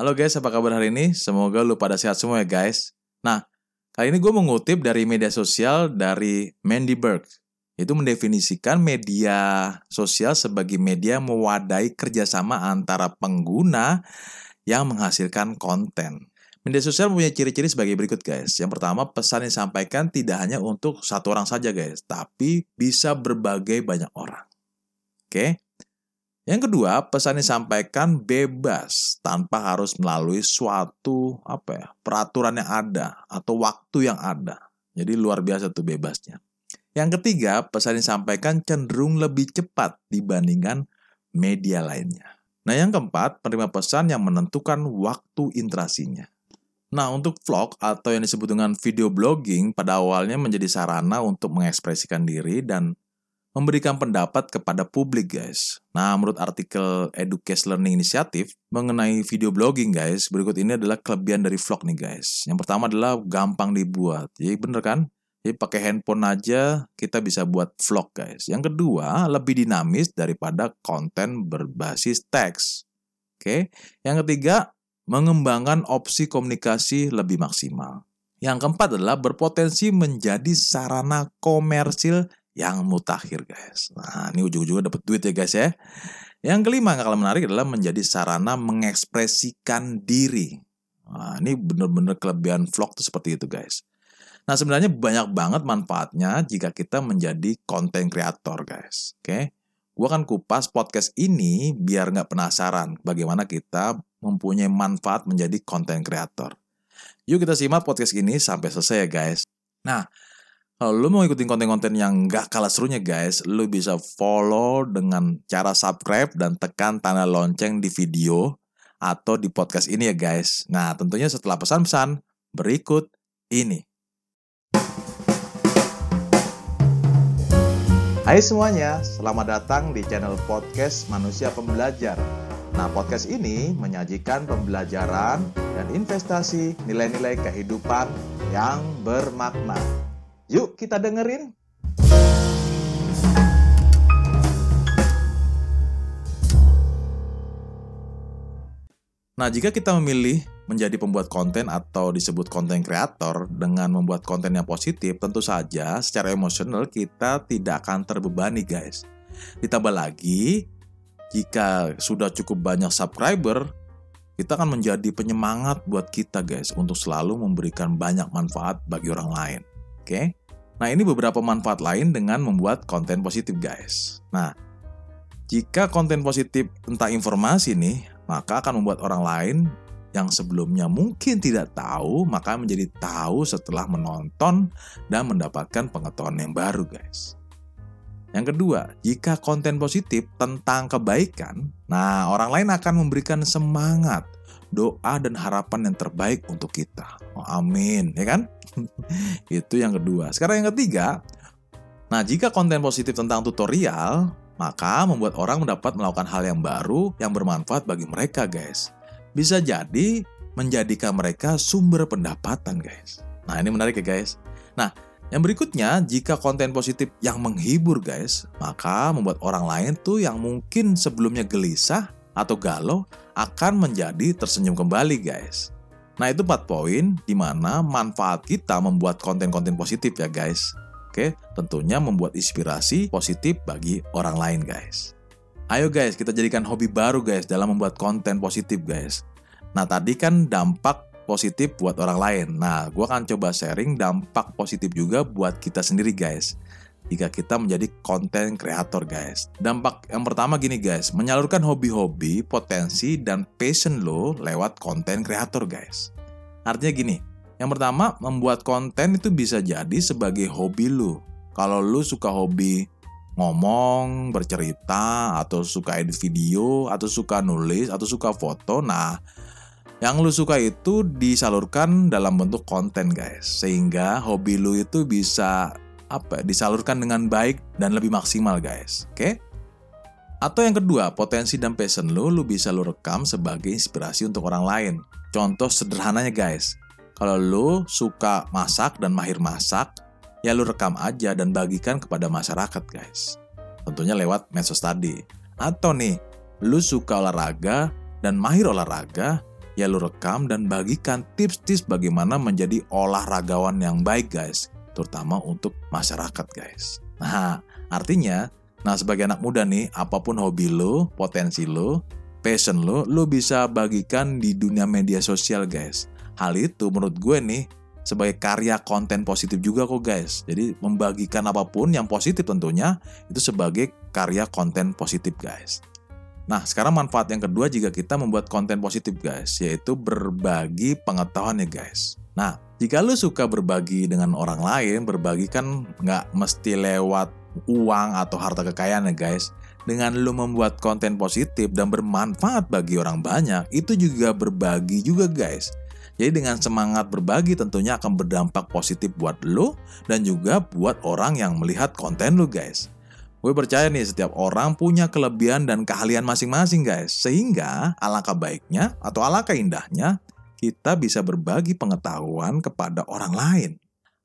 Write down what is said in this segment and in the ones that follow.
Halo guys, apa kabar hari ini? Semoga lu pada sehat semua ya guys. Nah, kali ini gue mengutip dari media sosial dari Mandy Burke. Itu mendefinisikan media sosial sebagai media mewadai kerjasama antara pengguna yang menghasilkan konten. Media sosial punya ciri-ciri sebagai berikut guys. Yang pertama, pesan yang disampaikan tidak hanya untuk satu orang saja guys, tapi bisa berbagai banyak orang. Oke. Yang kedua, pesan disampaikan bebas tanpa harus melalui suatu apa ya, peraturan yang ada atau waktu yang ada. Jadi luar biasa tuh bebasnya. Yang ketiga, pesan disampaikan cenderung lebih cepat dibandingkan media lainnya. Nah, yang keempat, penerima pesan yang menentukan waktu interaksinya. Nah, untuk vlog atau yang disebut dengan video blogging pada awalnya menjadi sarana untuk mengekspresikan diri dan memberikan pendapat kepada publik, guys. Nah, menurut artikel Educase Learning Initiative mengenai video blogging, guys, berikut ini adalah kelebihan dari vlog nih, guys. Yang pertama adalah gampang dibuat. Jadi bener kan? Jadi pakai handphone aja kita bisa buat vlog, guys. Yang kedua, lebih dinamis daripada konten berbasis teks. Oke. Yang ketiga, mengembangkan opsi komunikasi lebih maksimal. Yang keempat adalah berpotensi menjadi sarana komersil yang mutakhir, guys. Nah, ini ujung-ujungnya dapat duit ya, guys ya. Yang kelima yang kalah menarik adalah menjadi sarana mengekspresikan diri. Nah, ini benar-benar kelebihan vlog tuh seperti itu, guys. Nah, sebenarnya banyak banget manfaatnya jika kita menjadi konten kreator, guys. Oke. Gue akan kupas podcast ini biar nggak penasaran bagaimana kita mempunyai manfaat menjadi konten kreator. Yuk kita simak podcast ini sampai selesai ya guys. Nah, kalau lu mau ikutin konten-konten yang gak kalah serunya guys, lu bisa follow dengan cara subscribe dan tekan tanda lonceng di video atau di podcast ini ya guys. Nah, tentunya setelah pesan-pesan berikut ini. Hai semuanya, selamat datang di channel podcast Manusia Pembelajar. Nah, podcast ini menyajikan pembelajaran dan investasi nilai-nilai kehidupan yang bermakna. Yuk kita dengerin. Nah, jika kita memilih menjadi pembuat konten atau disebut konten kreator dengan membuat konten yang positif, tentu saja secara emosional kita tidak akan terbebani, guys. Ditambah lagi, jika sudah cukup banyak subscriber, kita akan menjadi penyemangat buat kita guys untuk selalu memberikan banyak manfaat bagi orang lain. Oke? Nah, ini beberapa manfaat lain dengan membuat konten positif guys. Nah, jika konten positif tentang informasi nih, maka akan membuat orang lain yang sebelumnya mungkin tidak tahu, maka menjadi tahu setelah menonton dan mendapatkan pengetahuan yang baru guys. Yang kedua, jika konten positif tentang kebaikan, nah orang lain akan memberikan semangat, doa dan harapan yang terbaik untuk kita. Oh, amin, ya kan? Itu yang kedua. Sekarang yang ketiga, nah jika konten positif tentang tutorial, maka membuat orang mendapat melakukan hal yang baru yang bermanfaat bagi mereka, guys. Bisa jadi menjadikan mereka sumber pendapatan, guys. Nah, ini menarik ya, guys. Nah, yang berikutnya, jika konten positif yang menghibur guys, maka membuat orang lain tuh yang mungkin sebelumnya gelisah atau galau akan menjadi tersenyum kembali guys. Nah itu 4 poin di mana manfaat kita membuat konten-konten positif ya guys. Oke, tentunya membuat inspirasi positif bagi orang lain guys. Ayo guys, kita jadikan hobi baru guys dalam membuat konten positif guys. Nah tadi kan dampak positif buat orang lain. Nah, gue akan coba sharing dampak positif juga buat kita sendiri guys. Jika kita menjadi konten kreator guys. Dampak yang pertama gini guys, menyalurkan hobi-hobi, potensi, dan passion lo lewat konten kreator guys. Artinya gini, yang pertama membuat konten itu bisa jadi sebagai hobi lo. Kalau lo suka hobi ngomong, bercerita, atau suka edit video, atau suka nulis, atau suka foto, nah yang lu suka itu disalurkan dalam bentuk konten guys sehingga hobi lu itu bisa apa disalurkan dengan baik dan lebih maksimal guys. Oke? Okay? atau yang kedua potensi dan passion lu lu bisa lu rekam sebagai inspirasi untuk orang lain. Contoh sederhananya guys. Kalau lu suka masak dan mahir masak ya lu rekam aja dan bagikan kepada masyarakat guys. Tentunya lewat medsos tadi. Atau nih lu suka olahraga dan mahir olahraga ya lu rekam dan bagikan tips-tips bagaimana menjadi olahragawan yang baik guys, terutama untuk masyarakat guys. Nah, artinya, nah sebagai anak muda nih, apa pun hobi lu, potensi lu, passion lu, lu bisa bagikan di dunia media sosial guys. Hal itu menurut gue nih, sebagai karya konten positif juga kok guys. Jadi membagikan apa pun yang positif tentunya itu sebagai karya konten positif guys. Nah, sekarang manfaat yang kedua jika kita membuat konten positif guys, yaitu berbagi pengetahuan ya guys. Nah, jika lu suka berbagi dengan orang lain, berbagi kan nggak mesti lewat uang atau harta kekayaan ya guys. Dengan lu membuat konten positif dan bermanfaat bagi orang banyak, itu juga berbagi juga guys. Jadi dengan semangat berbagi tentunya akan berdampak positif buat lu dan juga buat orang yang melihat konten lu guys. Gue percaya nih setiap orang punya kelebihan dan keahlian masing-masing guys. Sehingga alangkah baiknya atau alangkah indahnya kita bisa berbagi pengetahuan kepada orang lain.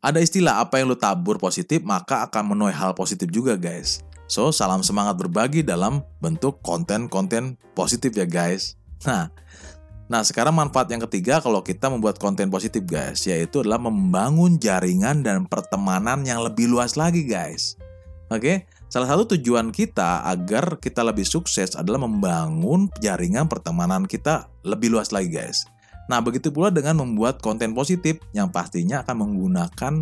Ada istilah apa yang lu tabur positif maka akan menuai hal positif juga guys. So, salam semangat berbagi dalam bentuk konten-konten positif ya guys. Nah, Nah, sekarang manfaat yang ketiga kalau kita membuat konten positif guys, yaitu adalah membangun jaringan dan pertemanan yang lebih luas lagi guys. Oke, Salah satu tujuan kita agar kita lebih sukses adalah membangun jaringan pertemanan kita lebih luas lagi guys. Nah begitu pula dengan membuat konten positif yang pastinya akan menggunakan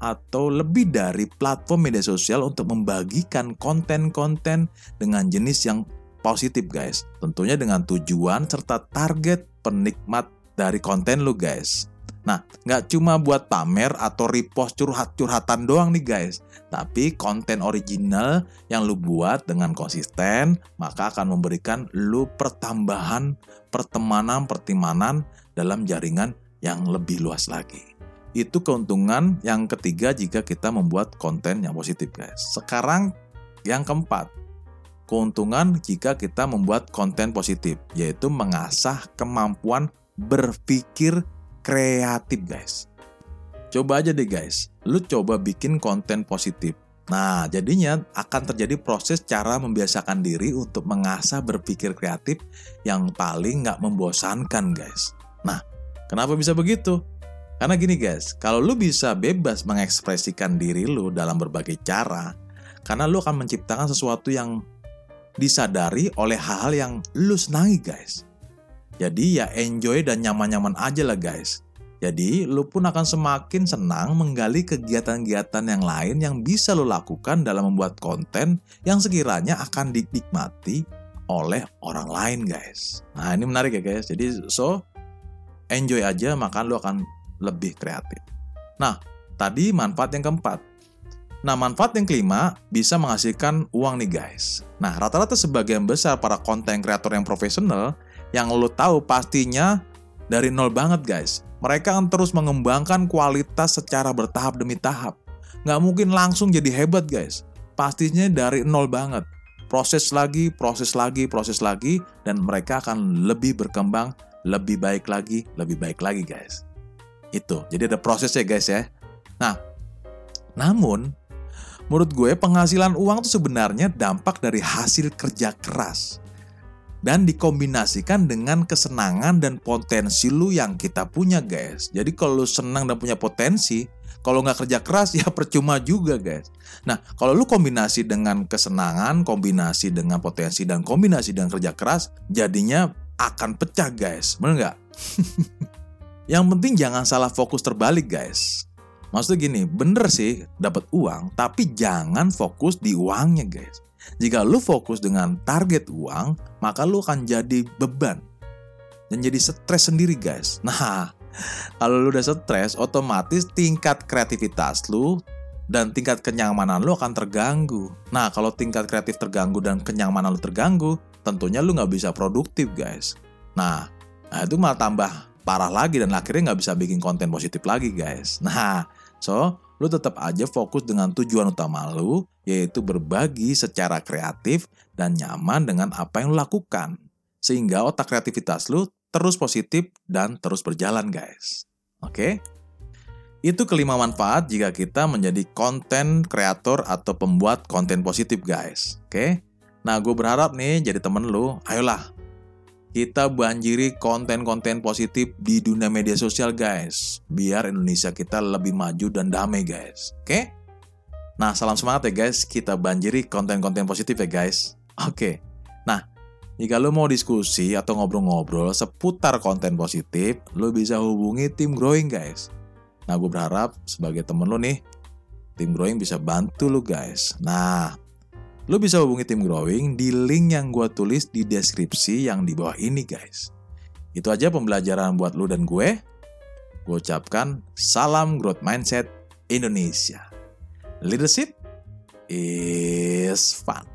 atau lebih dari platform media sosial untuk membagikan konten-konten dengan jenis yang positif guys. Tentunya dengan tujuan serta target penikmat dari konten lu guys. Nah, nggak cuma buat pamer atau repost curhat-curhatan doang nih guys, tapi konten original yang lu buat dengan konsisten, maka akan memberikan lu pertambahan pertemanan-pertemanan dalam jaringan yang lebih luas lagi. Itu keuntungan yang ketiga jika kita membuat konten yang positif guys. Sekarang yang keempat, keuntungan jika kita membuat konten positif, yaitu mengasah kemampuan berpikir kreatif guys. Coba aja deh guys, lu coba bikin konten positif. Nah, jadinya akan terjadi proses cara membiasakan diri untuk mengasah berpikir kreatif yang paling nggak membosankan guys. Nah, kenapa bisa begitu? Karena gini guys, kalau lu bisa bebas mengekspresikan diri lu dalam berbagai cara, karena lu akan menciptakan sesuatu yang disadari oleh hal-hal yang lu senangi guys. Jadi ya enjoy dan nyaman-nyaman aja lah guys. Jadi lu pun akan semakin senang menggali kegiatan-kegiatan yang lain yang bisa lu lakukan dalam membuat konten yang sekiranya akan dinikmati oleh orang lain guys. Nah ini menarik ya guys. Jadi so enjoy aja maka lu akan lebih kreatif. Nah tadi manfaat yang keempat. Nah, manfaat yang kelima bisa menghasilkan uang nih guys. Nah, rata-rata sebagian besar para konten kreator yang profesional yang lo tahu pastinya dari nol banget guys. Mereka akan terus mengembangkan kualitas secara bertahap demi tahap. Nggak mungkin langsung jadi hebat guys. Pastinya dari nol banget. Proses lagi, proses lagi, proses lagi, dan mereka akan lebih berkembang, lebih baik lagi, lebih baik lagi guys. Itu, jadi ada prosesnya guys ya. Nah, namun menurut gue penghasilan uang itu sebenarnya dampak dari hasil kerja keras dan dikombinasikan dengan kesenangan dan potensi lu yang kita punya guys. Jadi kalau lu senang dan punya potensi, kalau nggak kerja keras ya percuma juga guys. Nah kalau lu kombinasi dengan kesenangan, kombinasi dengan potensi dan kombinasi dengan kerja keras, jadinya akan pecah guys, bener nggak? yang penting jangan salah fokus terbalik guys. Maksudnya gini, bener sih dapat uang, tapi jangan fokus di uangnya guys. Jika lu fokus dengan target uang, maka lu akan jadi beban dan jadi stres sendiri guys. Nah, kalau lu udah stres, otomatis tingkat kreativitas lu dan tingkat kenyamanan lu akan terganggu. Nah, kalau tingkat kreatif terganggu dan kenyamanan lu terganggu, tentunya lu nggak bisa produktif guys. Nah, nah itu malah tambah parah lagi dan akhirnya nggak bisa bikin konten positif lagi guys. Nah, so lu tetap aja fokus dengan tujuan utama lu, yaitu berbagi secara kreatif dan nyaman dengan apa yang lu lakukan. Sehingga otak kreativitas lu terus positif dan terus berjalan guys. Oke? Itu kelima manfaat jika kita menjadi konten kreator atau pembuat konten positif guys. Oke? Nah gue berharap nih jadi temen lu, ayolah kita banjiri konten-konten positif di dunia media sosial guys. Biar Indonesia kita lebih maju dan damai guys. Oke? Nah, salam semangat ya guys. Kita banjiri konten-konten positif ya guys. Oke. Nah, jika lo mau diskusi atau ngobrol-ngobrol seputar konten positif, lo bisa hubungi tim growing guys. Nah, gue berharap sebagai temen lo nih, tim growing bisa bantu lo guys. Nah, Lo bisa hubungi tim growing di link yang gue tulis di deskripsi yang di bawah ini guys. Itu aja pembelajaran buat lo dan gue. Gue ucapkan salam growth mindset Indonesia. Leadership is fun.